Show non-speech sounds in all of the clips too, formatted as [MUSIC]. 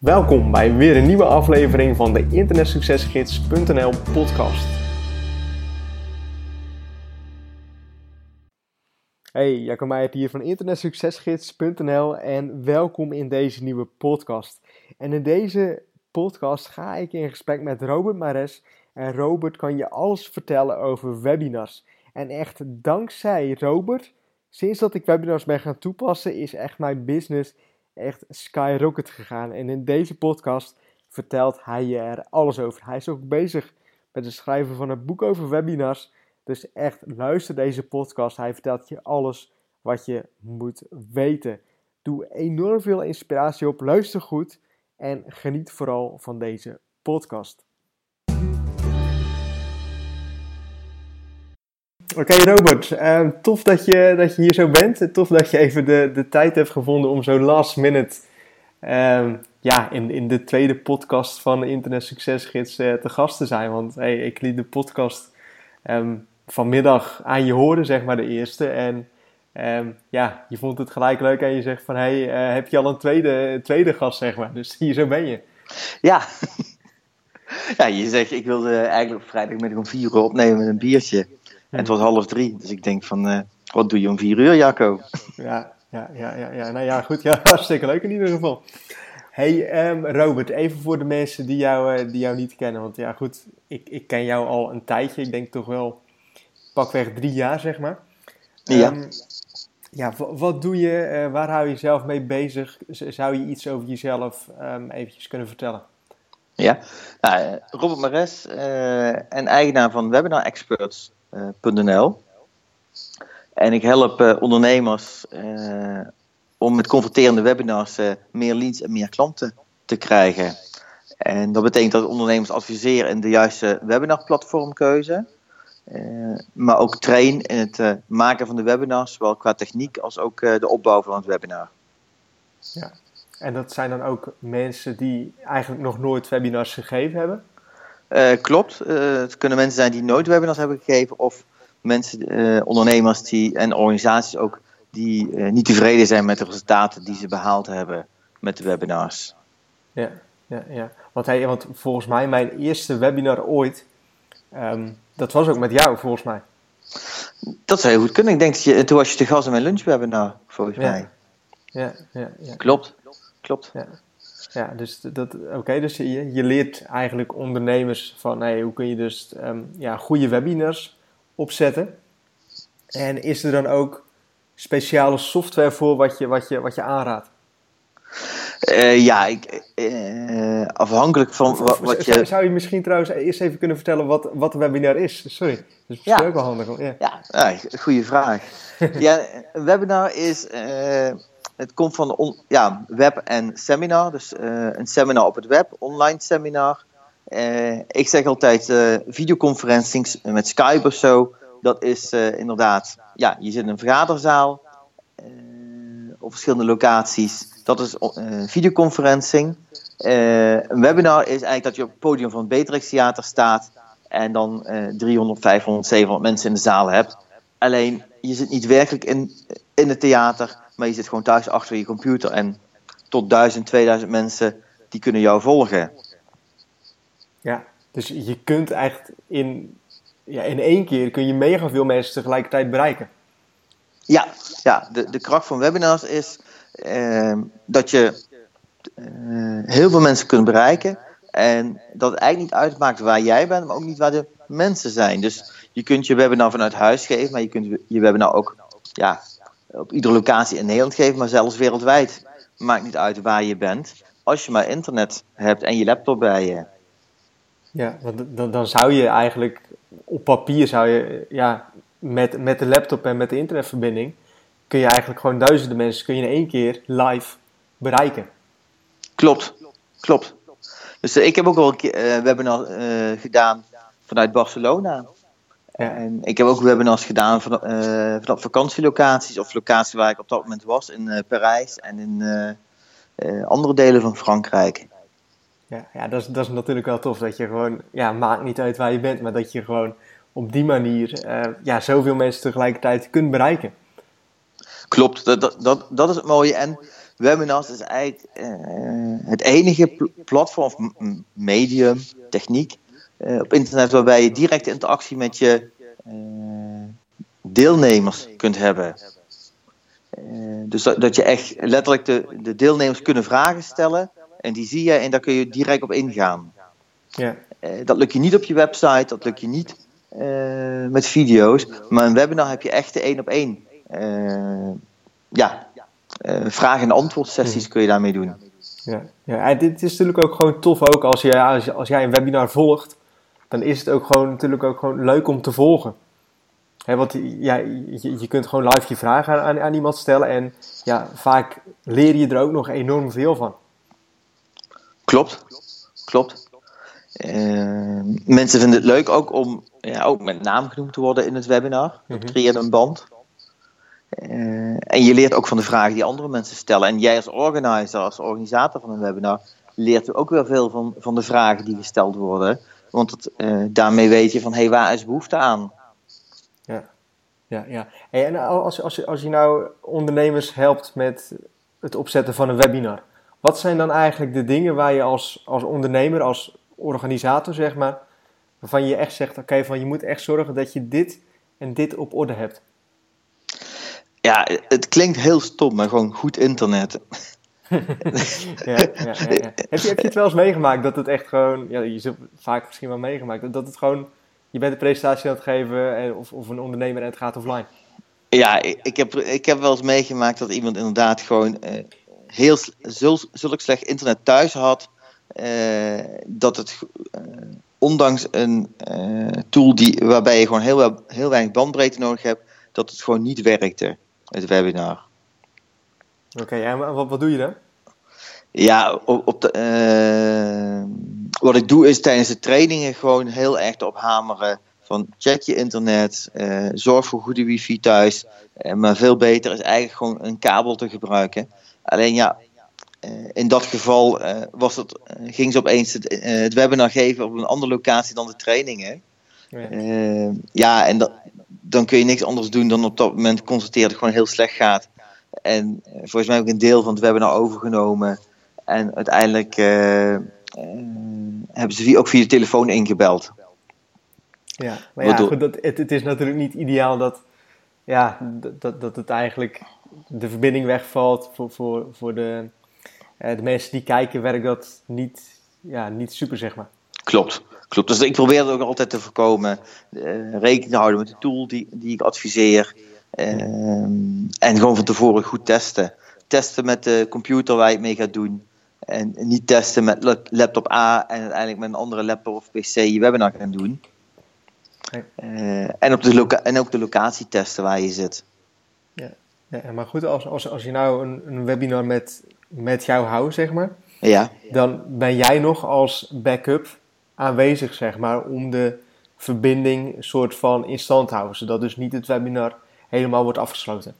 Welkom bij weer een nieuwe aflevering van de internetsuccesgids.nl podcast. Hey, Jacco Meijert hier van internetsuccesgids.nl en welkom in deze nieuwe podcast. En in deze podcast ga ik in gesprek met Robert Mares en Robert kan je alles vertellen over webinars. En echt dankzij Robert, sinds dat ik webinars ben gaan toepassen, is echt mijn business echt skyrocket gegaan. En in deze podcast vertelt hij je er alles over. Hij is ook bezig met het schrijven van een boek over webinars. Dus echt luister deze podcast. Hij vertelt je alles wat je moet weten. Doe enorm veel inspiratie op. Luister goed en geniet vooral van deze podcast. Oké Robert, uh, tof dat je, dat je hier zo bent. Tof dat je even de, de tijd hebt gevonden om zo last minute uh, ja, in, in de tweede podcast van de Internet Succesgids uh, te gast te zijn. Want hey, ik liet de podcast um, vanmiddag aan je horen, zeg maar de eerste. En ja, je vond het gelijk leuk en je zegt van hey, eh, heb je al een tweede, tweede gast, zeg maar. Dus [LAUGHS] hier zo ben je. Ja. [LAUGHS] ja, je zegt ik wilde eigenlijk op vrijdagmiddag om vier uur opnemen met een biertje. En het was half drie, dus ik denk van, uh, wat doe je om vier uur, Jacco? Ja, ja, ja, ja, ja. Nou ja, goed. Ja, [LAUGHS] hartstikke leuk in ieder geval. Hey um, Robert, even voor de mensen die jou, uh, die jou niet kennen. Want ja, goed, ik, ik ken jou al een tijdje. Ik denk toch wel pakweg drie jaar, zeg maar. Ja. Um, ja, wat doe je? Uh, waar hou je jezelf mee bezig? Zou je iets over jezelf um, eventjes kunnen vertellen? Ja, nou, Robert Mares en eigenaar van Webinar Experts. .nl. En ik help uh, ondernemers uh, om met converterende webinars meer leads en meer klanten te krijgen. En dat betekent dat ondernemers adviseren in de juiste webinarplatformkeuze. maar ook train in het maken van de webinars, zowel qua techniek als ook de opbouw van het webinar. Ja, en dat zijn dan ook mensen die eigenlijk nog nooit webinars gegeven hebben? Uh, klopt. Uh, het kunnen mensen zijn die nooit webinars hebben gegeven, of mensen, uh, ondernemers die, en organisaties ook die niet tevreden zijn met de resultaten die ze behaald hebben met de webinars. Ja, ja, ja. Want, hey, want volgens mij, mijn eerste webinar ooit, um, dat was ook met jou, volgens mij. Dat zou heel goed kunnen. Ik denk dat je, toen was je te gast in mijn lunchwebinar, volgens ja. mij. Ja, ja, ja. Klopt, klopt. Ja. Ja, dus, dat, oké, dus je, je leert eigenlijk ondernemers van hey, hoe kun je dus um, ja, goede webinars opzetten. En is er dan ook speciale software voor wat je, wat je, wat je aanraadt? Uh, ja, ik, uh, afhankelijk van wat, wat je... Zou je misschien trouwens eerst even kunnen vertellen wat, wat een webinar is? Sorry, dat is ja. ook wel handig. Ja, ja, ja goede vraag. [LAUGHS] ja, een webinar is... Uh, het komt van ja, web en seminar. Dus uh, een seminar op het web, online seminar. Uh, ik zeg altijd uh, videoconferencings met Skype of zo. Dat is inderdaad, ja, je zit in een vergaderzaal op verschillende locaties. Dat is videoconferencing. een webinar is eigenlijk dat je op het podium van het Beatrix Theater staat en dan 300, 500, 700 mensen in de zaal hebt. Alleen je zit niet werkelijk in, in het theater, maar je zit gewoon thuis achter je computer en tot 1000, 2000 mensen die kunnen jou volgen. Ja, dus je kunt echt in, ja, in één keer kun je mega veel mensen tegelijkertijd bereiken. Ja, ja de, de kracht van webinars is eh, dat je eh, heel veel mensen kunt bereiken. En dat het eigenlijk niet uitmaakt waar jij bent, maar ook niet waar de mensen zijn. Dus je kunt je webinar vanuit huis geven, maar je kunt je webinar ook ja, op iedere locatie in Nederland geven, maar zelfs wereldwijd. Maakt niet uit waar je bent. Als je maar internet hebt en je laptop bij je. Ja, want dan, dan zou je eigenlijk op papier zou je ja, met, met de laptop en met de internetverbinding kun je eigenlijk gewoon duizenden mensen kun je in één keer live bereiken. Klopt, klopt. Dus uh, ik heb ook al een keer, uh, webinar uh, gedaan vanuit Barcelona. En ik heb ook webinars gedaan van, uh, vanaf vakantielocaties of locaties waar ik op dat moment was in uh, Parijs en in uh, andere delen van Frankrijk. Ja, ja dat, is, dat is natuurlijk wel tof dat je gewoon, ja, maakt niet uit waar je bent, maar dat je gewoon op die manier ja, zoveel mensen tegelijkertijd kunt bereiken. Klopt, dat, dat, dat, dat is het mooie. En webinars is eigenlijk het enige platform of medium, techniek op internet waarbij je directe interactie met je deelnemers kunt hebben. dus dat, dat, je echt letterlijk de, de deelnemers kunnen vragen stellen en die zie je en daar kun je direct op ingaan. Ja. dat lukt je niet op je website, dat lukt je niet met video's. Maar een webinar heb je echt de één op één. Ja, vraag- en antwoord sessies hmm. kun je daarmee doen. Ja, ja dit is natuurlijk ook gewoon tof ook als, je, als, als jij een webinar volgt. Dan is het ook gewoon natuurlijk ook gewoon leuk om te volgen. He, want ja, je, je kunt gewoon live je vragen aan, aan iemand stellen. En ja, vaak leer je er ook nog enorm veel van. Klopt, klopt. Uh, mensen vinden het leuk ook om ja, ook met naam genoemd te worden in het webinar. Dat mhm. creëert een band. Uh, en je leert ook van de vragen die andere mensen stellen. En jij als organizer, als organisator van een webinar, leert ook weer veel van, van de vragen die gesteld worden. Want het, uh, daarmee weet je van, hé, hey, waar is behoefte aan? Ja, ja, ja. Hey, en als, als, als je nou ondernemers helpt met het opzetten van een webinar, wat zijn dan eigenlijk de dingen waar je als, als ondernemer, als organisator, zeg maar, waarvan je echt zegt: oké, van je moet echt zorgen dat je dit en dit op orde hebt? Ja, het klinkt heel stom, maar gewoon goed internet. Ja, ja, heb, je, heb je het wel eens meegemaakt dat het echt gewoon, ja, je zult vaak misschien wel meegemaakt, dat het gewoon, je bent een presentatie aan het geven of, of een ondernemer en het gaat offline? Ja, ik heb, ik heb wel eens meegemaakt dat iemand inderdaad gewoon uh, heel zulk slecht internet thuis had, uh, dat het uh, ondanks een tool die, waarbij je gewoon heel, heel weinig bandbreedte nodig hebt, dat het gewoon niet werkte, het webinar. Oké, en wat, wat doe je dan? Ja, op, op de, wat ik doe is tijdens de trainingen gewoon heel erg op hameren van check je internet, zorg voor goede wifi thuis. maar veel beter is eigenlijk gewoon een kabel te gebruiken. Alleen ja, eh, in dat geval uh, was het, uh, ging ze opeens het, het, webinar geven op een andere locatie dan de trainingen. Ja, ja en dat, dan kun je niks anders doen dan op dat moment constateren dat het gewoon heel slecht gaat. En volgens mij heb ik een deel van het webinar overgenomen. En uiteindelijk hebben ze ook via de telefoon ingebeld. Ja, maar ja, goed, dat, het, het, is natuurlijk niet ideaal dat, ja, dat, dat het eigenlijk de verbinding wegvalt voor, voor, voor de, uh, de mensen die kijken, werkt dat niet, ja, niet super, zeg maar. Klopt. Klopt. Dus ik probeer het ook altijd te voorkomen. Rekening te houden met de tool die, die ik adviseer. Uh, en gewoon van tevoren goed testen. Testen met de computer waar je het mee gaat doen. En niet testen met laptop A en uiteindelijk met een andere laptop of PC je webinar gaan doen. Uh, en, op de en ook de locatie testen waar je zit. Ja, ja maar goed, als, als, als je nou een, een webinar met met jou hou, zeg maar. Ja. Dan ben jij nog als backup aanwezig, zeg maar, om de verbinding soort van in stand te houden. Zodat dus niet het webinar helemaal wordt afgesloten.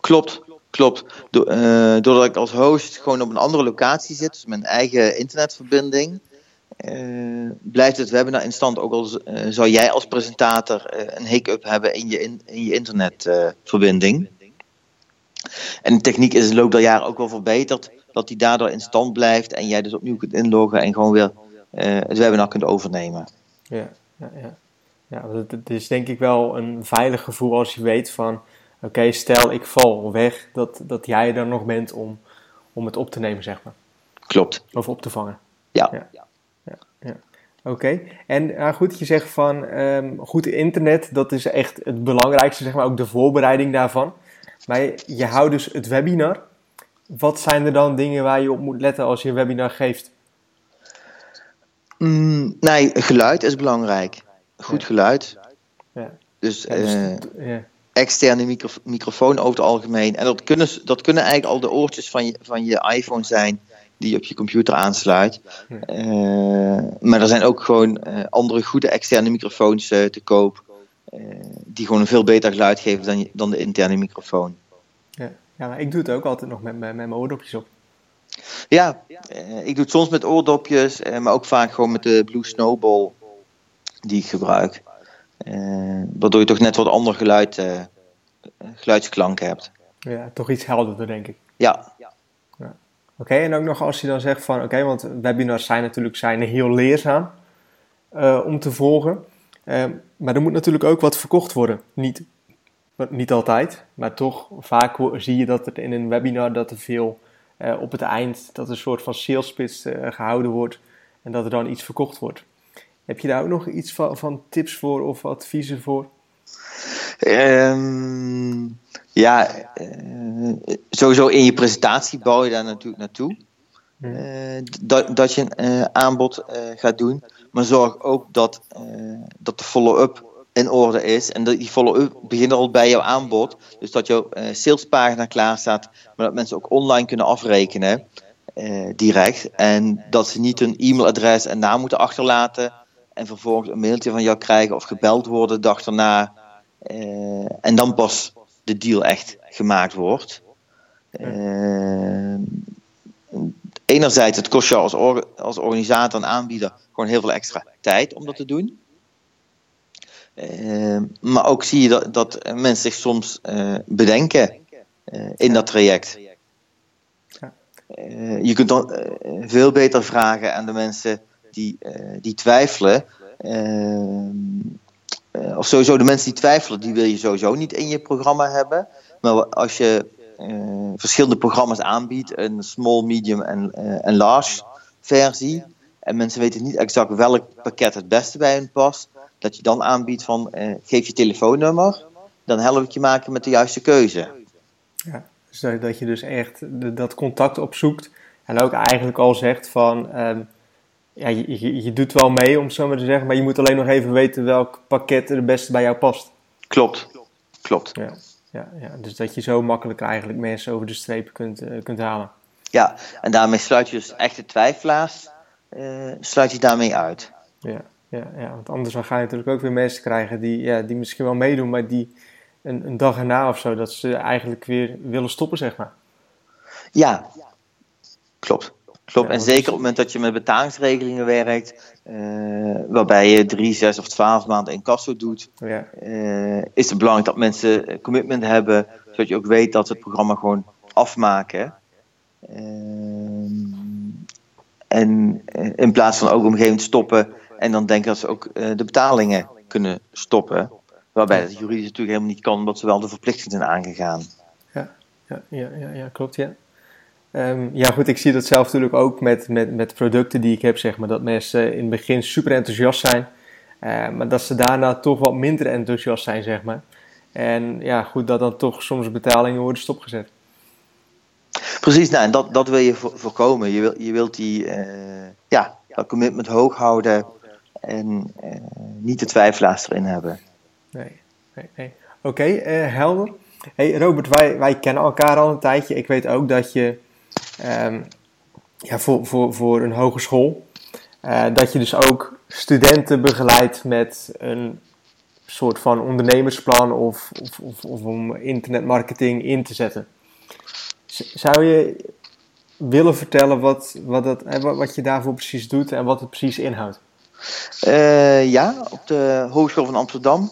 Klopt, klopt. Eh, doordat ik als host gewoon op een andere locatie zit, dus mijn eigen internetverbinding, uh, blijft het webinar in stand. Ook al uh, zou jij als presentator een hiccup hebben in je, in, in je internetverbinding. En de techniek is in de loop der jaren ook wel verbeterd. Dat die daardoor in stand blijft en jij dus opnieuw kunt inloggen en gewoon weer het webinar kunt overnemen. Ja, ja, ja. Ja het is denk ik wel een veilig gevoel als je weet van... Oké, stel ik val weg, dat, dat jij er nog bent om, om het op te nemen, zeg maar. Klopt. Of op te vangen. Ja. ja. ja, ja. Oké, en uh, goed, je zegt van um, goed internet, dat is echt het belangrijkste, zeg maar, ook de voorbereiding daarvan. Maar je houdt dus het webinar. Wat zijn er dan dingen waar je op moet letten als je een webinar geeft? Mm, nee, geluid is belangrijk. Goed geluid. Ja. Dus, dus uh, externe micro microfoon over het algemeen. En dat kunnen, dat kunnen eigenlijk al de oortjes van je, van je iPhone zijn die je op je computer aansluit. Uh, maar er zijn ook gewoon uh, andere goede externe microfoons te koop. Eh, die gewoon een veel beter geluid geven dan, dan de interne microfoon. Ja, ja maar ik doe het ook altijd nog met, met, mijn oordopjes op. Ja, eh, ik doe het soms met oordopjes, eh, maar ook vaak gewoon met de Blue Snowball die ik gebruik. waardoor je toch net wat ander geluid, geluidsklank hebt. Ja, toch iets helderder, denk ik. Ja. Oké, en ook nog als je dan zegt van, oké, want webinars zijn natuurlijk zijn heel leerzaam uh, om te volgen. Uh, maar er moet natuurlijk ook wat verkocht worden. Niet, niet altijd, maar toch vaak zie je dat er in een webinar dat er veel uh, op het eind, dat er een soort van sales pitch gehouden wordt en dat er dan iets verkocht wordt. Heb je daar ook nog iets van, van tips voor of adviezen voor? Um, ja, uh, sowieso in je presentatie bouw je daar natuurlijk naartoe. Uh, dat, dat je een uh, aanbod gaat doen. Maar zorg ook dat, dat de follow-up in orde is. En dat die follow-up begint al bij jouw aanbod. Dus dat jouw salespagina klaar staat. Maar dat mensen ook online kunnen afrekenen. direct. En dat ze niet hun e-mailadres en naam moeten achterlaten. En vervolgens een mailtje van jou krijgen of gebeld worden de dag daarna. en dan pas de deal echt gemaakt wordt. Uh, enerzijds, het kost jou als, als organisator en aanbieder gewoon heel veel extra tijd om dat te doen. Uh, maar ook zie je dat, dat mensen zich soms uh, bedenken in dat traject. je kunt dan veel beter vragen aan de mensen die, die twijfelen. Uh, of sowieso de mensen die twijfelen, die wil je sowieso niet in je programma hebben. Maar als je uh, verschillende programma's aanbiedt, een small, medium en, en large versie, en mensen weten niet exact welk pakket het beste bij hen past, dat je dan aanbiedt van geef je telefoonnummer, dan help ik je maken met de juiste keuze. Ja, dat je dus echt dat contact opzoekt en ook eigenlijk al zegt van... Um, ja, je, je, doet wel mee, om het zo maar te zeggen, maar je moet alleen nog even weten welk pakket er het beste bij jou past. Klopt, klopt. Ja, ja, ja. dus dat je zo makkelijk eigenlijk mensen over de streep kunt, uh, kunt halen. Ja, en daarmee sluit je dus echte twijfelaars, uh, sluit je daarmee uit. Ja, ja, ja, want anders dan ga je natuurlijk ook weer mensen krijgen die, ja, die misschien wel meedoen, maar die een, een dag erna of zo, dat ze eigenlijk weer willen stoppen, zeg maar. Ja, klopt. Klopt, en zeker op het moment dat je met betalingsregelingen werkt, uh, waarbij je drie, zes of twaalf maanden in kasso doet, ja. uh, is het belangrijk dat mensen commitment hebben, zodat je ook weet dat ze het programma gewoon afmaken. Uh, en in plaats van ook op een gegeven moment stoppen en dan denken dat ze ook de betalingen kunnen stoppen. Waarbij dat juridisch natuurlijk helemaal niet kan, omdat ze wel de verplichting zijn aangegaan. Ja, ja, ja, ja, ja klopt, ja. Um, ja, goed, ik zie dat zelf natuurlijk ook met, met, met producten die ik heb, zeg maar, dat mensen in het begin super enthousiast zijn, uh, maar dat ze daarna toch wat minder enthousiast zijn, zeg maar. En ja, goed, dat dan toch soms betalingen worden stopgezet. Precies, nou, en dat, dat wil je voorkomen. Je, wil, je wilt die, uh, ja, dat commitment hoog houden en uh, niet de twijfelaars erin hebben. Nee, nee, nee. Oké, okay, helder. Hey Robert, wij, wij kennen elkaar al een tijdje. Ik weet ook dat je um, ja, voor, voor, voor een hogeschool. Uh, dat je dus ook studenten begeleidt met een soort van ondernemersplan of, of, of, om internetmarketing in te zetten. Zou je willen vertellen wat, wat, dat, wat je daarvoor precies doet en wat het precies inhoudt? Uh, ja, op de Hogeschool van Amsterdam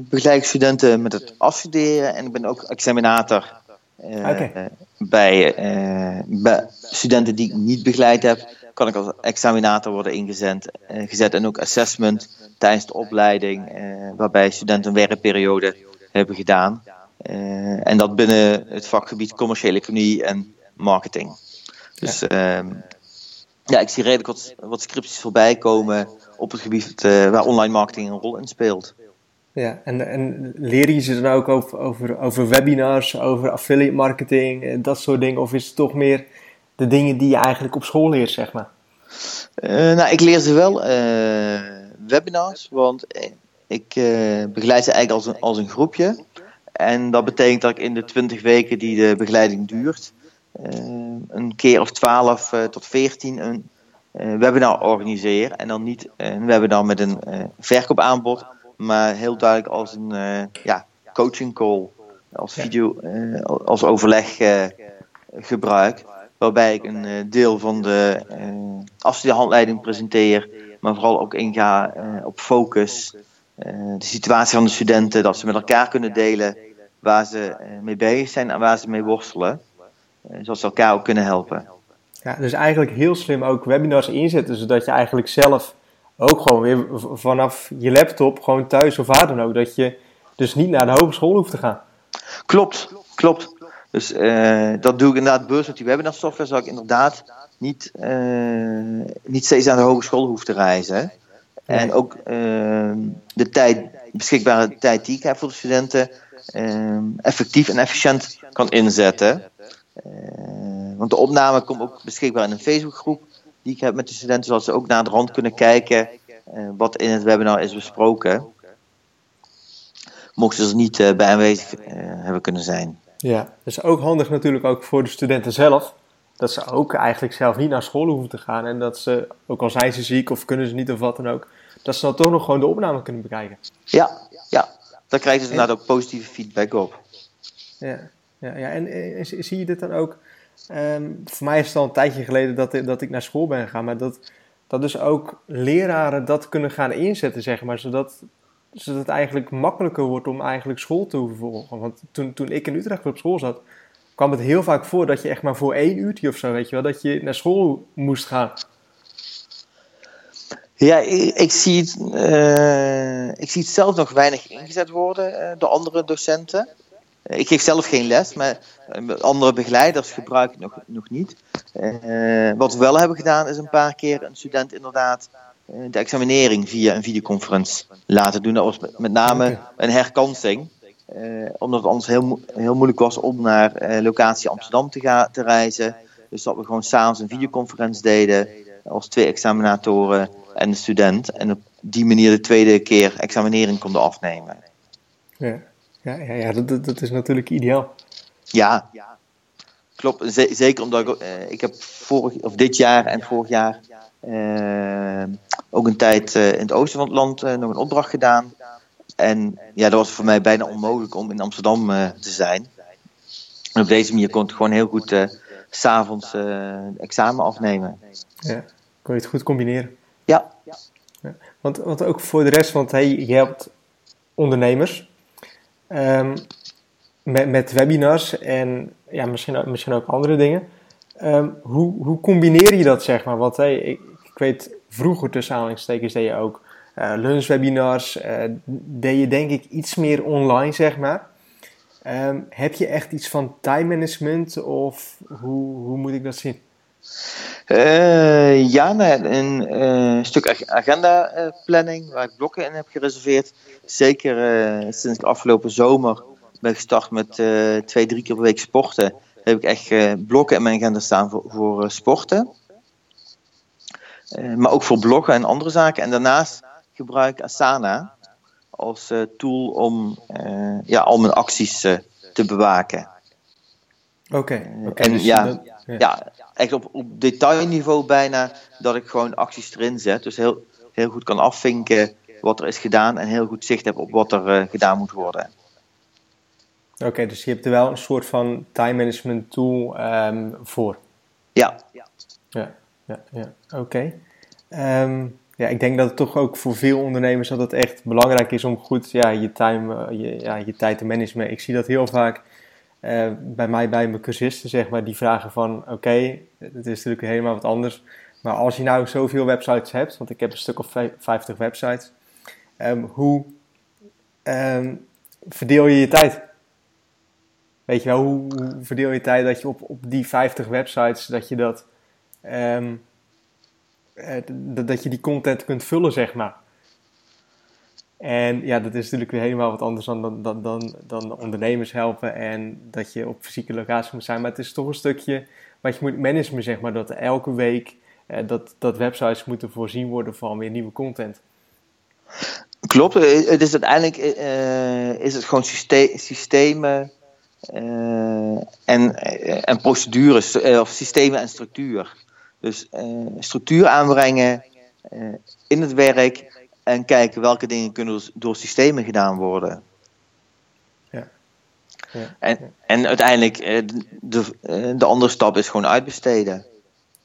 begeleid ik studenten met het afstuderen en ik ben ook examinator uh, bij, uh, bij, studenten die ik niet begeleid heb, kan ik als examinator worden ingezet uh, gezet en ook assessment tijdens de opleiding, waarbij studenten een werkperiode hebben gedaan. en dat binnen het vakgebied commerciële economie en marketing. Dus ja, ehm, ja ik zie redelijk wat, wat scripties voorbij komen op het gebied waar online marketing een rol in speelt. Ja, en, en leer je ze dan ook over, over, over webinars, over affiliate marketing en dat soort dingen? Of is het toch meer de dingen die je eigenlijk op school leert, zeg maar? Uh, nou, ik leer ze wel uh, webinars, want ik begeleid ze eigenlijk als een, als een groepje. En dat betekent dat ik in de 20 weken die de begeleiding duurt, een keer of 12 tot 14 een webinar organiseer. En dan niet een webinar met een verkoopaanbod, maar heel duidelijk als een uh, ja, coaching call, als video, uh, als overleg uh, gebruik. Waarbij ik een deel van de afstudeerhandleiding presenteer, maar vooral ook inga op focus. de situatie van de studenten, dat ze met elkaar kunnen delen waar ze mee bezig zijn en waar ze mee worstelen. zodat ze elkaar ook kunnen helpen. Ja, dus eigenlijk heel slim ook webinars inzetten, zodat je eigenlijk zelf ook gewoon weer vanaf je laptop, gewoon thuis of waar dan ook, dat je dus niet naar de hogeschool hoeft te gaan. Klopt, klopt. Dus uh, dat doe ik inderdaad bewust met die webinar software, zodat ik inderdaad niet, uh, niet steeds naar de hogeschool hoef te reizen. En ook uh, de tijd, beschikbare tijd die ik heb voor de studenten effectief en efficiënt kan inzetten. want de opname komt ook beschikbaar in een Facebookgroep die ik heb met de studenten, zodat ze ook naar de rand kunnen kijken wat in het webinar is besproken mochten ze er niet bij aanwezig hebben kunnen zijn. Ja, dat is ook handig natuurlijk ook voor de studenten zelf. Dat ze ook eigenlijk zelf niet naar school hoeven te gaan. En dat ze, ook al zijn ze ziek of kunnen ze niet of wat dan ook, dat ze dan toch nog gewoon de opname kunnen bekijken. Ja, ja. daar krijgen ze inderdaad ook positieve feedback op. Ja, ja, ja. En, en, zie je dit dan ook? Um, voor mij is het al een tijdje geleden dat, dat ik naar school ben gegaan, maar dat, dat dus ook leraren dat kunnen gaan inzetten, zeg maar, zodat zodat het eigenlijk makkelijker wordt om eigenlijk school te hoeven volgen. Want toen, toen ik in Utrecht op school zat, kwam het heel vaak voor dat je echt maar voor één uurtje of zo, weet je wel, dat je naar school moest gaan. Ja, ik, zie, het, uh, ik zie het zelf nog weinig ingezet worden uh, door andere docenten. Ik geef zelf geen les, maar andere begeleiders gebruiken het nog, nog niet. Uh, wat we wel hebben gedaan is een paar keer een student inderdaad eh, de examinering via een videoconferentie laten doen. Dat was met name een herkansing. Uh, omdat het anders heel, heel moeilijk was om naar uh, locatie Amsterdam te, gaan, te reizen. Dus dat we gewoon s'avonds een videoconferentie deden als twee examinatoren en een student. En op die manier de tweede keer examinering konden afnemen. Ja, ja, ja, ja dat, dat is natuurlijk ideaal. Ja, klopt. zeker omdat ik, uh, ik heb vorig, of dit jaar en vorig jaar ook een tijd in het oosten van het land nog een opdracht gedaan. En ja, dat was voor mij bijna onmogelijk om in Amsterdam te zijn. En op deze manier kon ik gewoon heel goed s'avonds examen afnemen. Ja, kon je het goed combineren. Ja. ja. Want, want ook voor de rest, want hey, je helpt ondernemers um, met, met webinars en ja, misschien, misschien ook andere dingen. Um, hoe, hoe combineer je dat, zeg maar? Want ik, ik weet, vroeger tussen aanhalingstekens deed je ook uh, lunchwebinars. Uh, deed je denk ik iets meer online, zeg maar. Um, heb je echt iets van time management of hoe, hoe moet ik dat zien? Uh, ja, een uh, stuk agenda planning waar ik blokken in heb gereserveerd. Zeker sinds de afgelopen zomer ben gestart met twee, drie keer per week sporten. Heb ik echt blokken in mijn agenda staan voor, voor sporten. maar ook voor bloggen en andere zaken. En daarnaast gebruik ik Asana als tool om ja, al mijn acties te bewaken. Oké. Okay, okay, en dus ja, dan, ja, ja. echt op, op detailniveau bijna dat ik gewoon acties erin zet. Dus heel, heel goed kan afvinken wat er is gedaan en heel goed zicht heb op wat er gedaan moet worden. Oké, okay, dus je hebt er wel een soort van time management tool um, voor. Ja. Ja, ja, ja. ja. oké. Okay. Um, ja, ik denk dat het toch ook voor veel ondernemers dat het echt belangrijk is om goed ja, je, time, eh, je, ja, je tijd te managen. Ik zie dat heel vaak uh, bij mij, bij mijn cursisten, zeg maar, die vragen van oké, okay, het is natuurlijk helemaal wat anders. Maar als je nou zoveel websites hebt, want ik heb een stuk of 50 websites, um, hoe um, verdeel je je tijd? Weet je wel, hoe, verdeel je tijd dat je op, op die 50 websites, dat je dat... Um, uh, dat je die content kunt vullen, zeg maar. En ja, dat is natuurlijk weer helemaal wat anders dan, dan, dan, dan ondernemers helpen en dat je op fysieke locatie moet zijn. Maar het is toch een stukje wat je moet managen, zeg maar. Dat elke week uh, dat, dat websites moeten voorzien worden van weer nieuwe content. Klopt, het is uiteindelijk uh, is het gewoon systemen en, en procedures, of systemen en structuur. Dus structuur aanbrengen in het werk en kijken welke dingen kunnen door systemen gedaan worden. Ja. ja. En, en uiteindelijk, de, de andere stap is gewoon uitbesteden.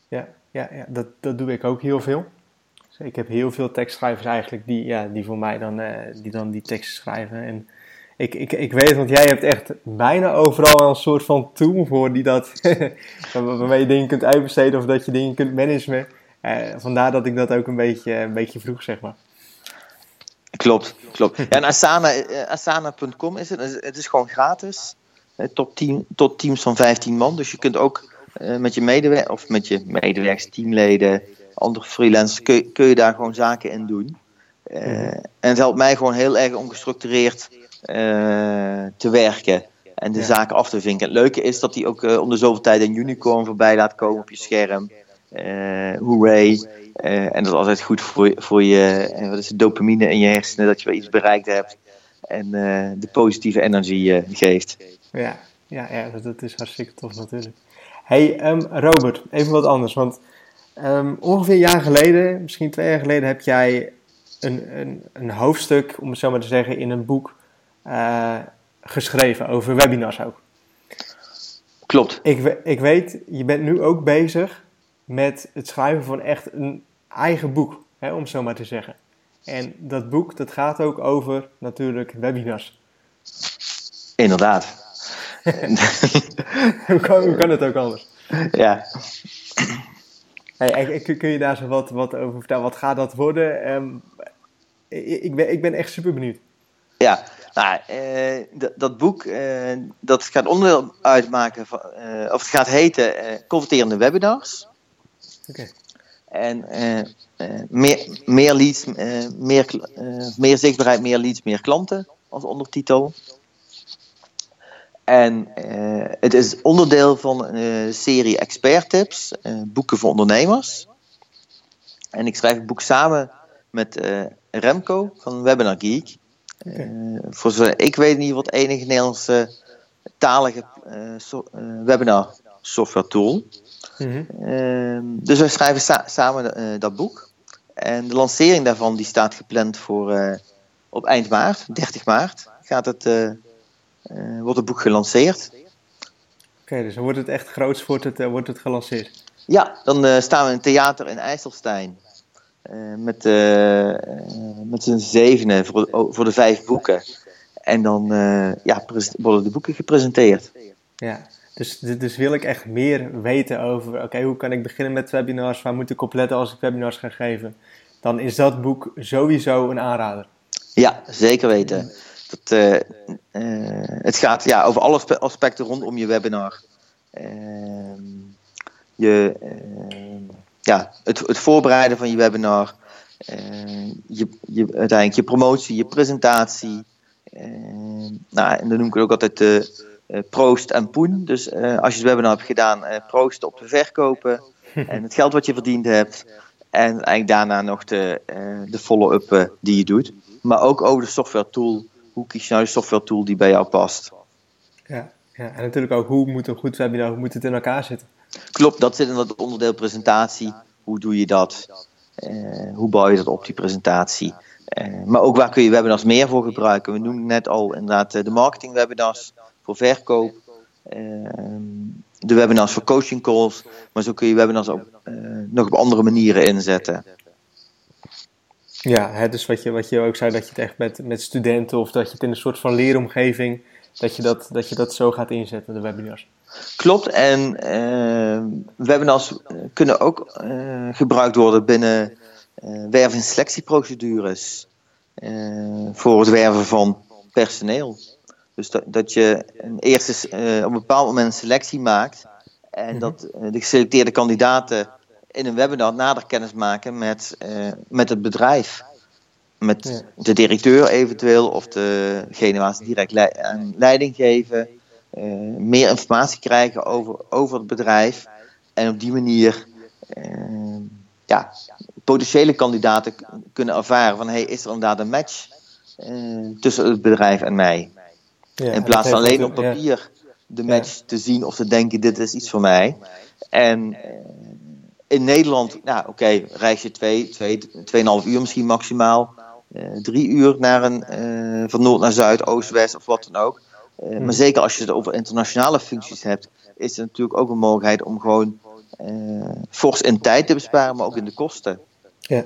Ja, ja, ja dat, dat doe ik ook heel veel. Ik heb heel veel tekstschrijvers eigenlijk die, ja, die voor mij dan, die, dan die teksten schrijven. En ik, ik, ik weet, want jij hebt echt bijna overal een soort van tool voor die dat, [LAUGHS] waarmee je dingen kunt uitbesteden of dat je dingen kunt managen. Uh, vandaar dat ik dat ook een beetje, een beetje vroeg, zeg maar. Klopt, klopt. Ja, en Asana, asana.com is het. Het is gewoon gratis. Tot, team, tot teams van 15 man. Dus je kunt ook met je medewerkers, of met je medewerkers, teamleden, andere freelancers, kun, kun je daar gewoon zaken in doen. Uh, en het helpt mij gewoon heel erg om gestructureerd uh, te werken en de ja. zaken af te vinken. Het leuke is dat hij ook om de zoveel tijd een unicorn voorbij laat komen op je scherm. hooray. en dat is altijd goed voor, voor je wat is het, dopamine in je hersenen, dat je wel iets bereikt hebt. En de positieve energie geeft. Ja, ja, ja, dat is hartstikke tof natuurlijk. Hey um, Robert, even wat anders. Want um, ongeveer een jaar geleden, misschien twee jaar geleden, heb jij een, een, een hoofdstuk, om het zo maar te zeggen, in een boek uh, geschreven over webinars ook. Klopt. Ik, ik weet, je bent nu ook bezig met het schrijven van echt een eigen boek, hè, om het zo maar te zeggen. En dat boek, dat gaat ook over natuurlijk webinars. Inderdaad. [LAUGHS] hoe, kan, hoe, kan, het ook anders? Ja. Hey, kun je daar zo wat, wat over vertellen? Wat gaat dat worden? Um, ik, ben, ik ben echt super benieuwd. Ja, nou, uh, dat boek uh, dat gaat onderdeel uitmaken van, uh, of het gaat heten Converterende Webinars. Oké. Okay. En meer, meer leads, meer, meer zichtbaarheid, meer leads, meer klanten als ondertitel. En uh, het is onderdeel van een serie expert tips, uh, boeken voor ondernemers. En ik schrijf het boek samen met uh, Remco van Webinar Geek. Okay. voor zover ik weet geval het enige Nederlandse talige so webinar software tool. Mm -hmm. dus wij schrijven sa samen dat boek. En de lancering daarvan die staat gepland voor op eind maart, 30 maart. Gaat het wordt het boek gelanceerd. Oké, okay, dus dan wordt het echt groots wordt het, uh, wordt het gelanceerd? Ja, dan uh, staan we in theater in IJsselstein. met met z'n zevenen voor, voor de vijf boeken. En dan ja, worden de boeken gepresenteerd. Ja, dus, dus wil ik echt meer weten over, oké, hoe kan ik beginnen met webinars? Waar moet ik op letten als ik webinars ga geven? Dan is dat boek sowieso een aanrader. Ja, zeker weten. Dat, uh, uh, het gaat ja, over alle aspecten rondom je webinar. Uh, je, ehm, ja, het, het, voorbereiden van je webinar. Ehm, je, je, uiteindelijk je promotie, je presentatie. nou, en dan noem ik het ook altijd de proost en poen. Dus eh, als je het webinar hebt gedaan, proost op de verkopen. [LAUGHS] en het geld wat je verdiend hebt. En eigenlijk daarna nog de, de follow-up die je doet. Maar ook over de software tool hoe kies je nou de software tool die bij jou past? Ja, ja. en natuurlijk ook hoe moet een goed webinar, hoe moet het in elkaar zitten? Klopt, dat zit in dat onderdeel presentatie. Hoe doe je dat? Uh, hoe bouw je dat op, die presentatie? Uh, maar ook waar kun je webinars meer voor gebruiken? We noemden net al inderdaad eh, de marketing webinars voor verkoop. de webinars voor coaching calls. Maar zo kun je webinars ook nog op andere manieren inzetten. Ja, hè, dus wat je, wat je ook zei, dat je het echt met, met studenten of dat je het in een soort van leeromgeving, dat je dat, dat, je dat zo gaat inzetten, de webinars. Klopt, en uh, webinars kunnen ook uh, gebruikt worden binnen uh, werf- en selectieprocedures voor het werven van personeel. Dus dat, dat je een eerste, op een bepaald moment een selectie maakt en mm -hmm. dat de geselecteerde kandidaten in een webinar nader kennis maken met, uh, met het bedrijf. Met ja. de directeur eventueel of degene waar ze direct le leiding geven. Uh, meer informatie krijgen over, over het bedrijf. En op die manier uh, ja, potentiële kandidaten kunnen ervaren van hey, is er inderdaad een match tussen het bedrijf en mij. Ja, In plaats van alleen op papier ja. de match te zien of te denken dit is iets voor mij. En in Nederland, nou oké, okay, reis je twee, twee, tweeënhalf uur misschien maximaal. Uh, drie uur naar een, uh, van noord naar zuid, oost, west of wat dan ook. Uh, hmm. Maar zeker als je het over internationale functies hebt, is er natuurlijk ook een mogelijkheid om gewoon fors in tijd te besparen, maar ook in de kosten. Ja,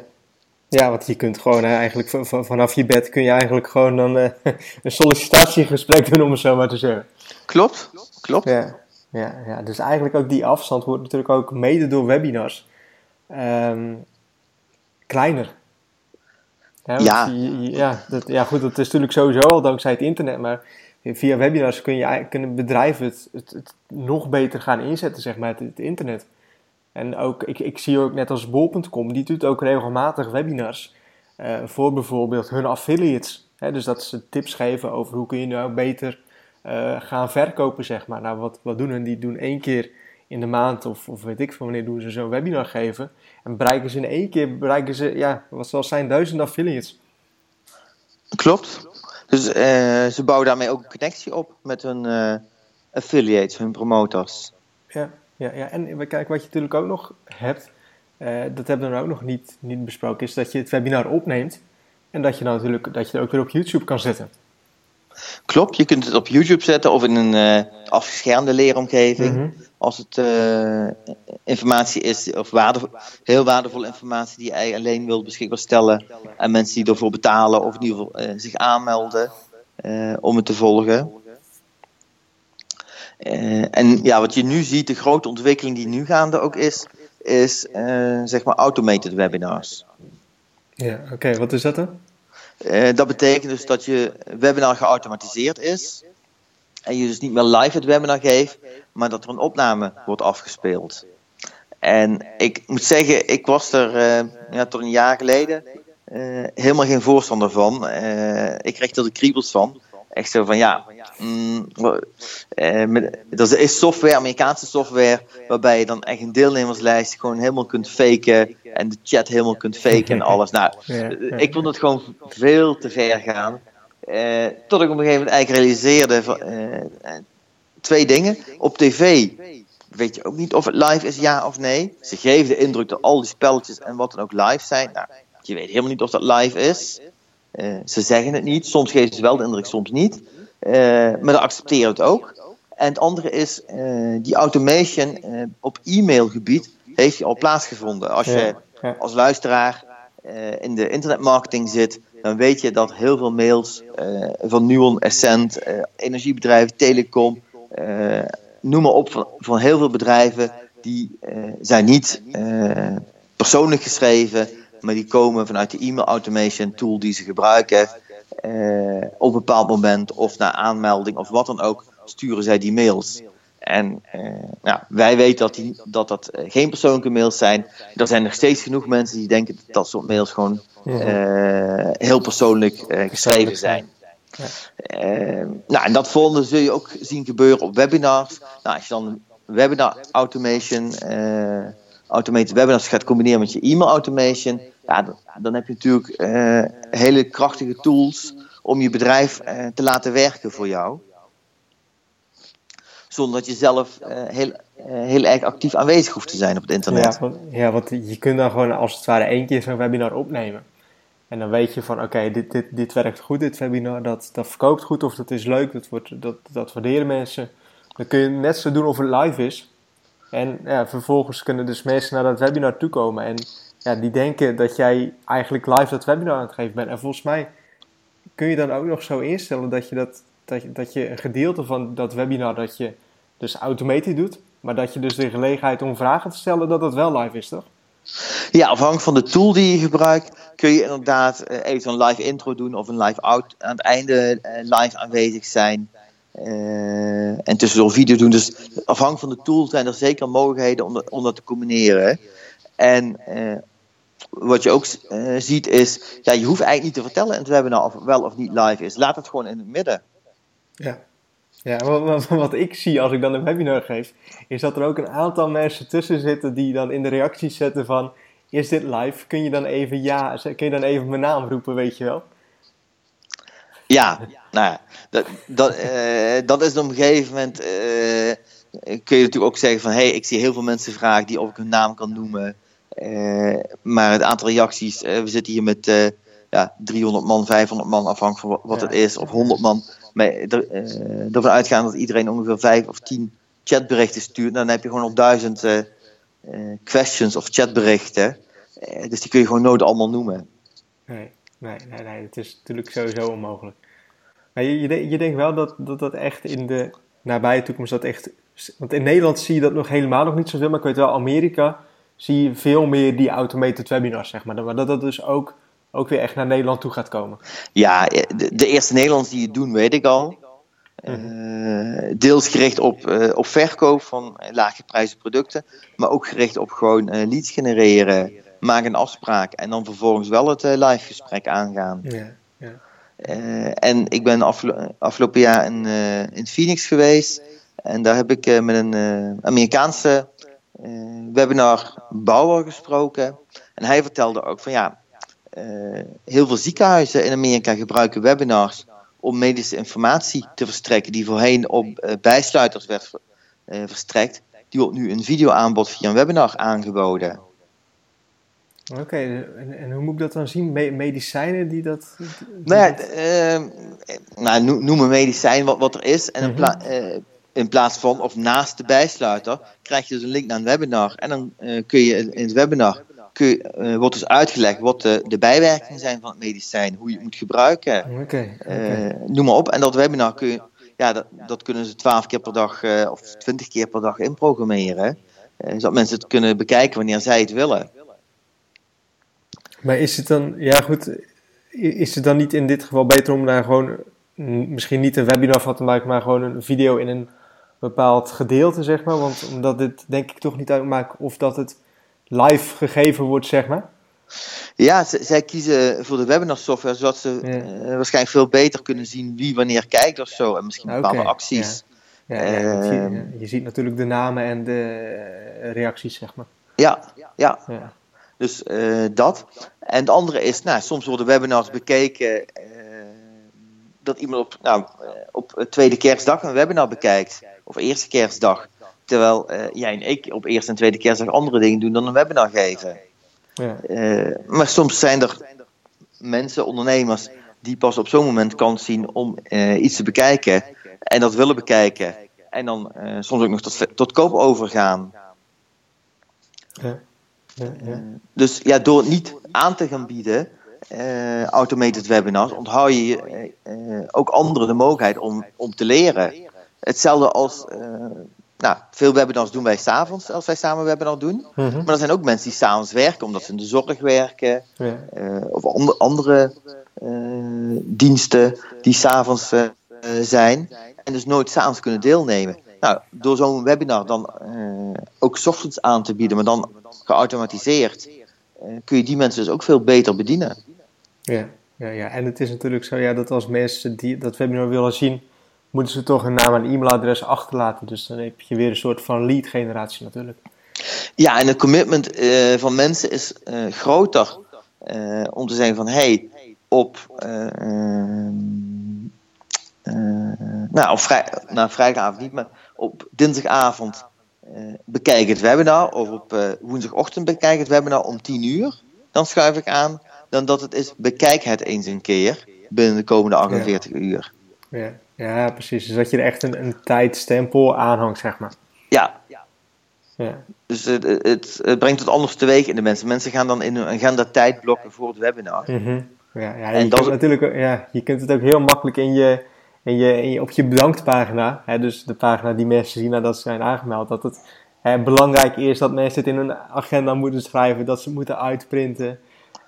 Ja, want je kunt gewoon eigenlijk vanaf je bed kun je eigenlijk gewoon dan [LAUGHS] een sollicitatiegesprek doen, om het zo maar te zeggen. Klopt, klopt. Ja, ja, ja, dus eigenlijk ook die afstand wordt natuurlijk ook mede door webinars um, kleiner. ja. ja, dat, ja, goed, dat is natuurlijk sowieso al dankzij het internet, maar via webinars kun je, kunnen bedrijven het, het, nog beter gaan inzetten, zeg maar, het, het internet. En ook, ik, ik zie ook net als bol.com, die doet ook regelmatig webinars uh, voor bijvoorbeeld hun affiliates. Hè, dus dat ze tips geven over hoe kun je nou beter uh, gaan verkopen, zeg maar. Nou, wat, wat doen hun? Die doen één keer in de maand of, of weet ik veel wanneer doen ze zo'n webinar geven. En bereiken ze in één keer, bereiken ze, ja, wat zal zijn, duizenden affiliates. Klopt. Dus uh, ze bouwen daarmee ook een connectie op met hun uh, affiliates, hun promotors. Ja ja, ja. En kijk, wat je natuurlijk ook nog hebt, uh, dat hebben we ook nog niet, niet besproken, is dat je het webinar opneemt en dat je, nou natuurlijk, dat je het ook weer op YouTube kan zetten. Klopt, je kunt het op YouTube zetten of in een uh, afgeschermde leeromgeving. Mhm. Als het uh, informatie is, of waardevol, heel waardevolle informatie die je alleen wilt beschikbaar stellen aan mensen die ervoor betalen of in ieder geval uh, zich aanmelden om het te volgen. En ja, wat je nu ziet, de grote ontwikkeling die nu gaande ook is, is zeg maar automated webinars. Ja, oké, wat is dat dan? Uh, dat betekent dus dat je webinar geautomatiseerd is. En je dus niet meer live het webinar geeft, maar dat er een opname wordt afgespeeld. En ik moet zeggen, ik was er ja, tot een jaar geleden helemaal geen voorstander van. ik kreeg er de kriebels van echt zo van ja. Mm, eh, er is software, Amerikaanse software, waarbij je dan echt een deelnemerslijst gewoon helemaal kunt faken en de chat helemaal kunt faken en alles. Nou, [LAUGHS] ik vond het gewoon veel te ver gaan. Eh, tot ik op een gegeven moment eigenlijk realiseerde van, uh, twee dingen. Op tv weet je ook niet of het live is, ja of nee. Ze geven de indruk dat al die spelletjes en wat dan ook live zijn. Nou, je weet helemaal niet of dat live is. Uh, ze zeggen het niet, soms geven ze wel de indruk, soms niet. Uh, maar dan accepteren het ook. En het andere is, uh, die automation op e-mailgebied heeft al plaatsgevonden. Als je als luisteraar in de internetmarketing zit, dan weet je dat heel veel mails van Nuon, Essent, energiebedrijven, telecom, noem maar op, van, van heel veel bedrijven, die zijn niet persoonlijk geschreven maar die komen vanuit de e-mail automation tool die ze gebruiken. Uh, op een bepaald moment of na aanmelding of wat dan ook, sturen zij die mails. En uh, nou, wij weten dat, die, dat dat uh, geen persoonlijke mails zijn. Er zijn nog steeds genoeg mensen die denken dat dat soort mails gewoon heel persoonlijk geschreven zijn. Nou, en dat volgende zul je ook zien gebeuren op webinars. Nou, als je dan webinar automation, automated webinars gaat combineren met je e-mail automation, ja, dan, heb je natuurlijk uh, hele krachtige tools om je bedrijf uh, te laten werken voor jou. Zonder dat je zelf uh, heel, heel erg actief aanwezig hoeft te zijn op het internet. Ja want, ja, want je kunt dan gewoon als het ware één keer zo'n webinar opnemen. En dan weet je van oké, dit, dit, dit werkt goed, dit webinar, dat, dat verkoopt goed of dat is leuk, dat, wordt, dat, dat waarderen mensen. Dan kun je net zo doen of het live is. En ja, vervolgens kunnen dus mensen naar dat webinar toekomen. En ja, die denken dat jij eigenlijk live dat webinar aan het geven bent. En volgens mij kun je dan ook nog zo instellen dat je, dat, dat, je, dat je een gedeelte van dat webinar dat je dus automatisch doet, maar dat je dus de gelegenheid om vragen te stellen dat dat wel live is, toch? Ja, afhankelijk van de tool die je gebruikt, kun je inderdaad uh, even een live intro doen of een live out aan het einde uh, live aanwezig zijn. Uh, en tussendoor video doen. Dus afhankelijk van de tool zijn er zeker mogelijkheden om, om dat te combineren. En wat je ook uh, ziet is, ja, je hoeft eigenlijk niet te vertellen in het webinar of wel of niet live is. Laat het gewoon in het midden. Ja, ja wat, [LAUGHS] wat, ik zie als ik dan een webinar geef, is dat er ook een aantal mensen tussen zitten die dan in de reacties zetten van, is dit live? Kun je dan even ja, kun je dan even mijn naam roepen, weet je wel? Ja, nou ja, dat, dat, uh, dat is op een gegeven moment, uh, kun je natuurlijk ook zeggen van, hé, hey, ik zie heel veel mensen vragen die of ik hun naam kan noemen. Uh, maar het aantal reacties, uh, we zitten hier met uh, ja, 300 man, 500 man, afhankelijk van wat, wat het is, of 100 man. Maar er, ervan uitgaan dat iedereen ongeveer 5 of 10 chatberichten stuurt, dan heb je gewoon op duizend questions of chatberichten. dus die kun je gewoon nooit allemaal noemen. Nee, nee, nee, nee, het is natuurlijk sowieso onmogelijk. Maar je, je, je denkt wel dat, dat dat echt in de nabije toekomst dat echt... Want in Nederland zie je dat nog helemaal nog niet zoveel, maar ik weet wel, Amerika zie je veel meer die automated webinars, zeg maar. Dat dat dus ook, ook weer echt naar Nederland toe gaat komen. Ja, de, de eerste Nederlanders die het doen, weet ik al. Uh, deels gericht op, uh, op verkoop van laaggeprijsde producten, maar ook gericht op gewoon uh, leads genereren, maak een afspraak en dan vervolgens wel het live gesprek aangaan. Ja, ja. en ik ben afgelopen jaar in, in Phoenix geweest en daar heb ik met een Amerikaanse webinarbouwer gesproken. En hij vertelde ook van ja, heel veel ziekenhuizen in Amerika gebruiken webinars om medische informatie te verstrekken die voorheen op uh, bijsluiters werd verstrekt. Die wordt nu een videoaanbod via een webinar aangeboden. Oké, okay, en, en, hoe moet ik dat dan zien? Me medicijnen die dat. Die nou ja, uh, nou, noem een medicijn wat, wat er is. En in, pla in, plaats van of naast de bijsluiter krijg je dus een link naar een webinar. En dan kun je in het webinar kun, uh, wordt dus uitgelegd wat de, de, bijwerkingen zijn van het medicijn, hoe je het moet gebruiken. Okay, okay. Uh, noem maar op. En dat webinar kun je, ja, dat, dat kunnen ze twaalf keer per dag of twintig keer per dag inprogrammeren. zodat mensen het kunnen bekijken wanneer zij het willen. Maar is het dan, ja goed, is het dan niet in dit geval beter om daar gewoon misschien niet een webinar van te maken, maar gewoon een video in een bepaald gedeelte, zeg maar? Want omdat dit denk ik toch niet uitmaakt of dat het live gegeven wordt, zeg maar? Ja, zij kiezen voor de webinar software zodat ze ja. uh, waarschijnlijk veel beter kunnen zien wie wanneer kijkt of zo. En misschien bepaalde okay, acties. Ja. Ja, uh, je, je, ziet natuurlijk de namen en de reacties, zeg maar. Ja, ja. Dus uh, dat. En het andere is, nou, soms worden webinars bekeken dat iemand op, nou, op tweede kerstdag een webinar bekijkt. Of eerste kerstdag. Terwijl uh, jij en ik op eerste en tweede kerstdag andere dingen doen dan een webinar geven. Ja. Uh, maar soms zijn er mensen, ondernemers, die pas op zo'n moment kans zien om uh, iets te bekijken. En dat willen bekijken. En dan soms ook nog tot, tot koop overgaan. Ja. Ja, ja. dus ja, door het niet aan te gaan bieden, automated webinars, onthoud je ook anderen de mogelijkheid om, om te leren. Hetzelfde als nou, veel webinars doen wij s'avonds als wij samen webinar doen. Mm -hmm. Maar er zijn ook mensen die s'avonds werken omdat ze in de zorg werken. Ja. Uh, of andere, andere uh, diensten die s'avonds uh, zijn. En dus nooit s'avonds kunnen deelnemen. Nou, door zo'n webinar dan ook ochtends aan te bieden, maar dan geautomatiseerd, kun je die mensen dus ook veel beter bedienen. Ja, ja, ja. en het is natuurlijk zo ja, dat als mensen die dat webinar willen zien moeten ze toch een naam en e-mailadres achterlaten. Dus dan heb je weer een soort van lead generatie natuurlijk. Ja, en het commitment uh, van mensen is uh, groter uh, om te zeggen van hey, op nou, op vrij, nou, vrijdagavond niet, maar op dinsdagavond bekijk het webinar of op woensdagochtend bekijk het webinar om 10 uur. Dan schuif ik aan dan dat het is bekijk het eens een keer binnen de komende 48 ja. uur. Ja. Ja, precies. Dus dat je er echt een, een tijdstempel aanhangt, zeg maar. Ja. ja. Dus het, het, het brengt het anders teweeg in de mensen. Mensen gaan dan in hun agenda tijd blokken voor het webinar. Mm -hmm. Ja, ja, en je, natuurlijk, ja, je kunt het ook heel makkelijk in je, in je, in je, op je bedanktpagina, hè, dus de pagina die mensen zien nadat ze zijn aangemeld, dat het hè, belangrijk is dat mensen het in hun agenda moeten schrijven, dat ze het moeten uitprinten.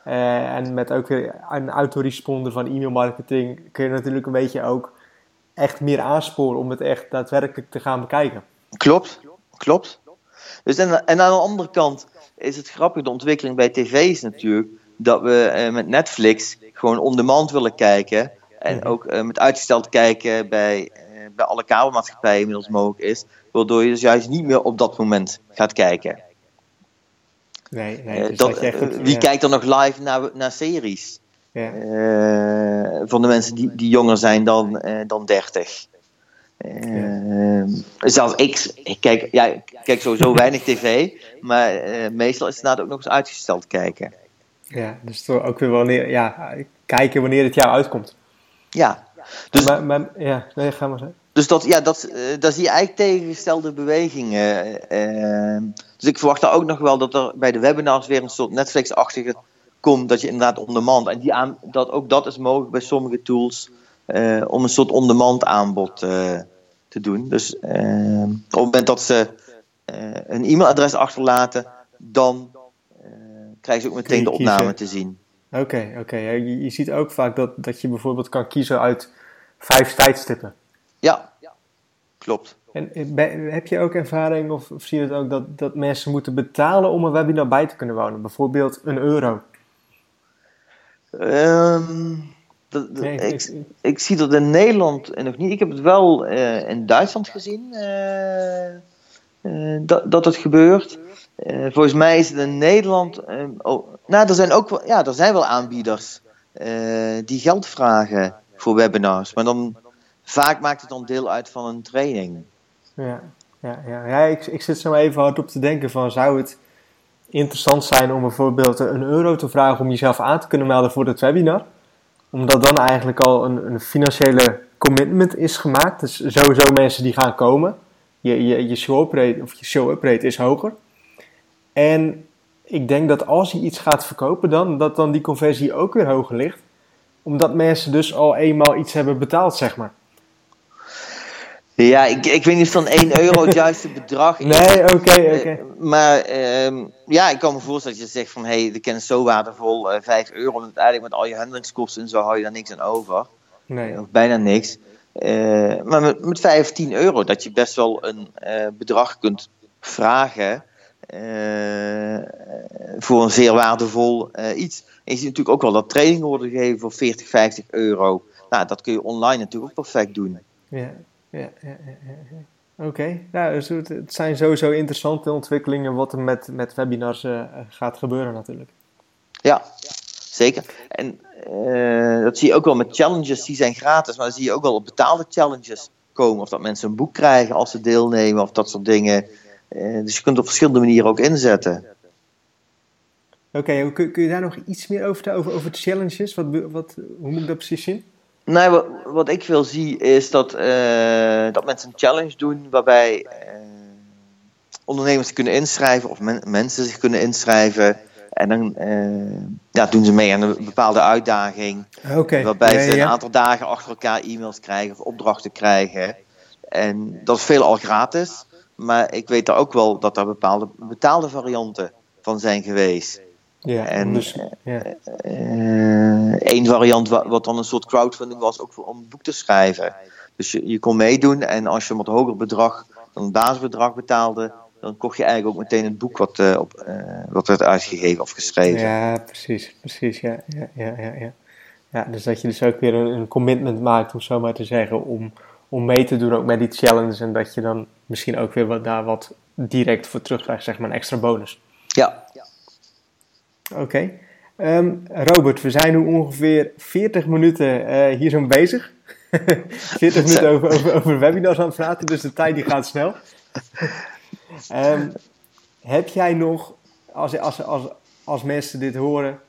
Uh, en met ook weer een autoresponder van e-mail marketing kun je natuurlijk een beetje ook echt meer aansporen om het echt daadwerkelijk te gaan bekijken. Klopt, klopt. Dus en, en aan de andere kant is het grappig, de ontwikkeling bij tv is natuurlijk dat we eh, met Netflix gewoon on-demand willen kijken. En Mhm. ook eh, met uitgesteld kijken bij, eh, bij alle kabelmaatschappijen inmiddels mogelijk is. Waardoor je dus juist niet meer op dat moment gaat kijken. Nee, nee. Eh, Dus dat- eh, wie ja, kijkt er nog live naar, naar series? ja. Eh, van de mensen die, die jonger zijn dan, dan 30. Eh, Zelfs ik, ik kijk, ja, ik kijk sowieso [LAUGHS] weinig tv, maar meestal is het inderdaad ook nog eens uitgesteld kijken. ja, dus toch ook weer wanneer, ja, kijken wanneer het jou uitkomt. Ja, dus, maar, maar, ja, nee, ga maar zeggen. Dus dat, ja, dat, eh, daar zie je eigenlijk tegengestelde bewegingen. eh, dus ik verwacht daar ook nog wel dat er bij de webinars weer een soort Netflix-achtige komt, dat je inderdaad on-demand, en die aan, dat, ook dat is mogelijk bij sommige tools, eh, om een soort on-demand aanbod te doen. Dus op het moment dat ze een e-mailadres achterlaten, dan krijgen ze ook meteen de opname te zien. Oké, oké. Je, je, ziet ook vaak dat, dat je bijvoorbeeld kan kiezen uit vijf tijdstippen. Ja, klopt. En heb je ook ervaring of, of, zie je het ook dat, dat mensen moeten betalen om een webinar bij te kunnen wonen? Bijvoorbeeld een euro? Um, ik, ik, zie dat in Nederland nog niet. Ik heb het wel uh, in Duitsland gezien uh, uh, dat, dat het gebeurt. volgens mij is het in Nederland. Oh, nou, er zijn ook wel, ja, er zijn wel aanbieders die geld vragen voor webinars. Maar dan vaak maakt het dan deel uit van een training. Ja, ja, ja. ik, zit zo even hard op te denken van zou het interessant zijn om bijvoorbeeld een euro te vragen om jezelf aan te kunnen melden voor het webinar. Omdat dan eigenlijk al een, een financiële commitment is gemaakt. Dus sowieso mensen die gaan komen. Je, je, je show-up rate, of je show rate is hoger. En ik denk dat als je iets gaat verkopen dan, dat dan die conversie ook weer hoger ligt. Omdat mensen dus al eenmaal iets hebben betaald, zeg maar. Ja, ik, ik weet niet of dan 1 euro het juiste bedrag is. Nee, oké, oké. Eh, maar ehm, ja, ik kan me voorstellen dat je zegt van... hé, hey, de kennis is zo waardevol, uh, eh, 5 euro... en uiteindelijk met al je handelingskosten en zo hou je daar niks aan over. Nee. Of bijna niks. Uh, maar met, met 15 euro, dat je best wel een bedrag kunt vragen... voor een zeer waardevol iets. En je ziet natuurlijk ook wel dat trainingen worden gegeven voor 40, 50 euro. Nou, dat kun je online natuurlijk ook perfect doen. Ja ja, ja, ja. Oké, nou, dus het, zijn sowieso interessante ontwikkelingen wat er met, met webinars uh, gaat gebeuren natuurlijk. Ja, zeker. En uh, dat zie je ook wel met challenges, die zijn gratis, maar dan zie je ook wel op betaalde challenges komen. Of dat mensen een boek krijgen als ze deelnemen of dat soort dingen. Uh, dus je kunt op verschillende manieren ook inzetten. Oké, kun, kun, je daar nog iets meer over vertellen, over, over challenges? Wat, wat, hoe moet ik dat precies zien? Nee, wat, wat ik veel zie is dat, uh, dat mensen een challenge doen waarbij uh, ondernemers kunnen inschrijven of men, mensen zich kunnen inschrijven. En dan uh, ja, doen ze mee aan een bepaalde uitdaging. Okay. Waarbij ze een aantal dagen achter elkaar e-mails krijgen of opdrachten krijgen. En dat is veel al gratis. Maar ik weet er ook wel dat er bepaalde betaalde varianten van zijn geweest. Ja, en dus, ja. Uh, variant wat, dan een soort crowdfunding was, ook voor, om een boek te schrijven. Dus je, je kon meedoen en als je een wat hoger bedrag dan een basisbedrag betaalde, dan kocht je eigenlijk ook meteen het boek wat, uh, op, uh, wat werd uitgegeven of geschreven. Ja, precies, precies, ja, ja, ja, ja, ja. ja dus dat je dus ook weer een, een commitment maakt, om zo maar te zeggen, om, om mee te doen ook met die challenge en dat je dan misschien ook weer wat, daar wat direct voor terugkrijgt, zeg maar een extra bonus. Ja, Oké. Ehm, Robert, we zijn nu ongeveer 40 minuten uh, hier zo bezig. [LAUGHS] 40 minuten over, over, over webinars aan het praten, dus de tijd die gaat snel. um, [LAUGHS] heb jij nog, als, als, als, als mensen dit horen,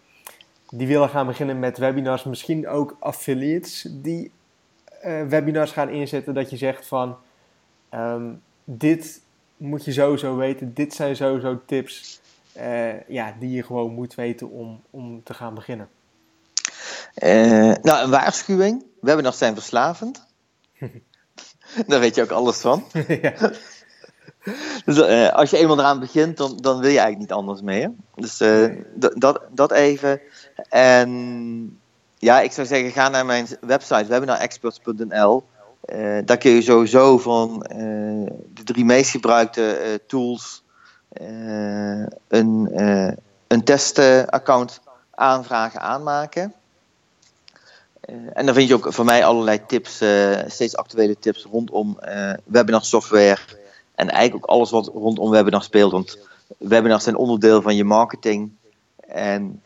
die willen gaan beginnen met webinars, misschien ook affiliates die uh, webinars gaan inzetten, dat je zegt van, um, dit moet je sowieso weten, dit zijn sowieso tips uh, ja, die je gewoon moet weten om, om te gaan beginnen? Uh, nou, een waarschuwing. We hebben nog zijn verslavend. [LAUGHS] Daar weet je ook alles van. [LAUGHS] ja. Dus uh, als je eenmaal eraan begint, dan, dan wil je eigenlijk niet anders meer. Dus dat, dat even. En ja, ik zou zeggen, ga naar mijn website webinarexperts.nl. Uh, daar kun je sowieso van de drie meest gebruikte tools eh, een, uh, een testaccount aanvragen, aanmaken. Uh, en dan vind je ook van mij allerlei tips, steeds actuele tips rondom webinar software. En eigenlijk ook alles wat rondom webinar speelt. Want webinars zijn onderdeel van je marketing. En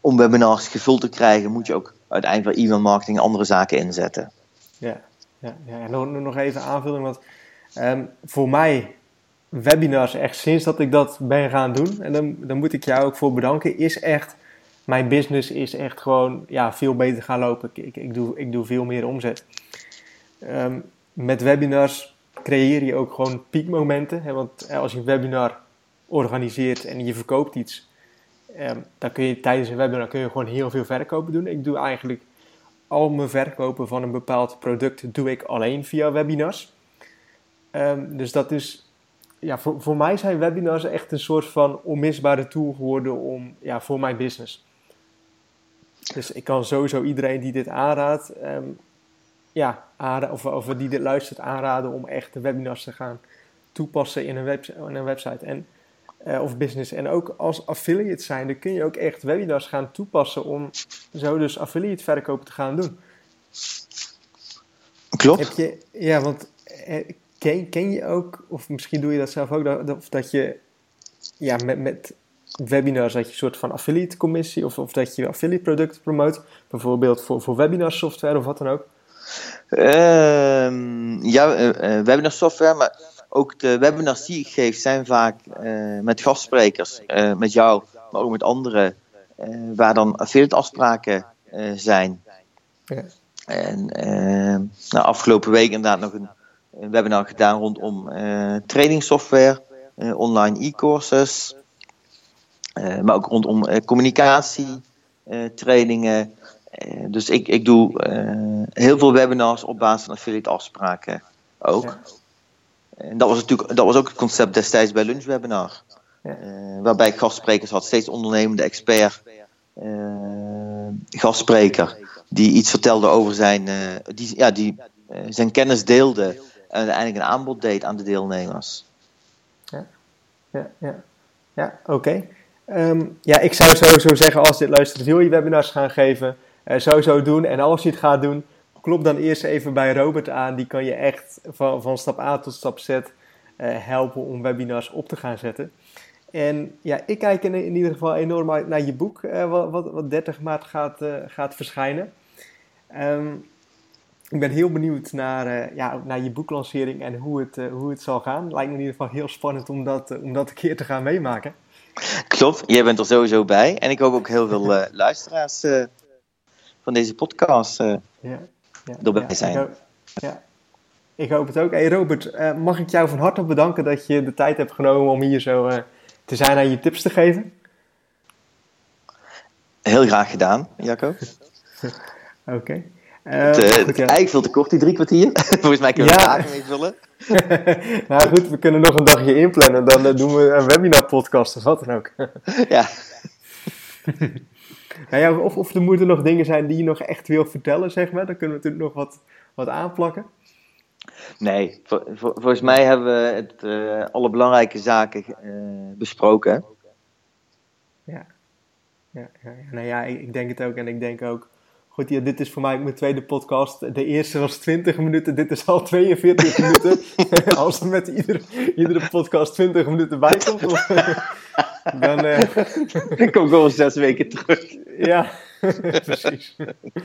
om webinars gevuld te krijgen, moet je ook uiteindelijk e-mail marketing en andere zaken inzetten. Ja, ja, ja. en nog, nog even aanvulling. Want um, voor mij webinars echt sinds dat ik dat ben gaan doen, en dan, dan moet ik jou ook voor bedanken, is echt, mijn business is echt gewoon ja, veel beter gaan lopen. Ik, ik, doe, ik doe veel meer omzet. Um, met webinars creëer je ook gewoon piekmomenten. Hè, want als je een webinar organiseert en je verkoopt iets, um, dan kun je tijdens een webinar kun je gewoon heel veel verkopen doen. Ik doe eigenlijk al mijn verkopen van een bepaald product doe ik alleen via webinars. Um, dus dat is, ja, voor, voor mij zijn webinars echt een soort van onmisbare tool geworden om, ja, voor mijn business. Dus ik kan sowieso iedereen die dit aanraadt, um, ja, of, of die dit luistert aanraden om echt de webinars te gaan toepassen in een, web, in een website en, uh, of business. En ook als affiliate zijn, dan kun je ook echt webinars gaan toepassen om zo dus affiliate verkopen te gaan doen. Klopt. Heb je, ja, want eh, ken, ken je ook, of misschien doe je dat zelf ook, dat, of dat je ja, met, met webinars dat je een soort van affiliate commissie of, of dat je affiliate producten promoot, bijvoorbeeld voor, voor webinar software of wat dan ook? Uh, ja, uh, webinar software, maar ook de webinars die ik geef zijn vaak uh, met gastsprekers, met jou, maar ook met anderen, waar dan affiliate afspraken zijn. Ja. En nou, afgelopen week inderdaad nog een, een webinar gedaan rondom trainingssoftware, online e-courses, maar ook rondom communicatie, trainingen. dus ik, ik doe heel veel webinars op basis van affiliate afspraken ook. Ja. En dat was, natuurlijk, dat was ook het concept destijds bij Lunchwebinar. Ja. Uh, waarbij ik gastsprekers had, steeds ondernemende expert, uh, gastspreker, die iets vertelde over zijn, uh, die, ja, die zijn kennis deelde uiteindelijk een aanbod deed aan de deelnemers. Ja, ja, ja. ja oké. Um, ja, ik zou sowieso zeggen, als dit luistert, wil je webinars gaan geven, sowieso doen. En als je het gaat doen, klop dan eerst even bij Robert aan. Die kan je echt van, van stap A tot stap Z uh, helpen om webinars op te gaan zetten. En ja, ik kijk in, in ieder geval enorm uit naar je boek, uh, wat, wat, wat, 30 maart gaat, uh, gaat verschijnen. Um, ik ben heel benieuwd naar, ja, naar je boeklancering en hoe het, hoe het zal gaan. Lijkt me in ieder geval heel spannend om dat, om dat een keer te gaan meemaken. Klopt, jij bent er sowieso bij. En ik hoop ook heel veel [LAUGHS] luisteraars van deze podcast. Ja ja, erbij zijn. Ik hoop, ja, ik hoop het ook. Hey Robert, uh, mag ik jou van harte bedanken dat je de tijd hebt genomen om hier zo uh, te zijn en je tips te geven? Heel graag gedaan, Jacco. [LAUGHS] Oké. Okay. Het, uh, goed, ja. Eigenlijk veel te kort, die drie kwartier. [LAUGHS] Volgens mij kunnen we ja. mee vullen. [LAUGHS] nou goed, we kunnen nog een dagje inplannen. Dan doen we een webinar-podcast of wat dan ook. [LAUGHS] ja. Nou ja, of, of er moeten nog dingen zijn die je nog echt wil vertellen, zeg maar. Dan kunnen we natuurlijk nog wat, wat aanplakken. Nee, volgens mij hebben we het, uh, alle belangrijke zaken besproken. Ja. Ja, ja, nou ja, ik, ik, denk het ook. En ik denk ook, goed, ja, dit is voor mij mijn tweede podcast. De eerste was 20 minuten, dit is al 42 [LAUGHS] minuten. [LAUGHS] Als er met iedere, iedere podcast 20 minuten bij komt. Of, [LAUGHS] dan uh... ik kom gewoon zes weken terug. ja, precies.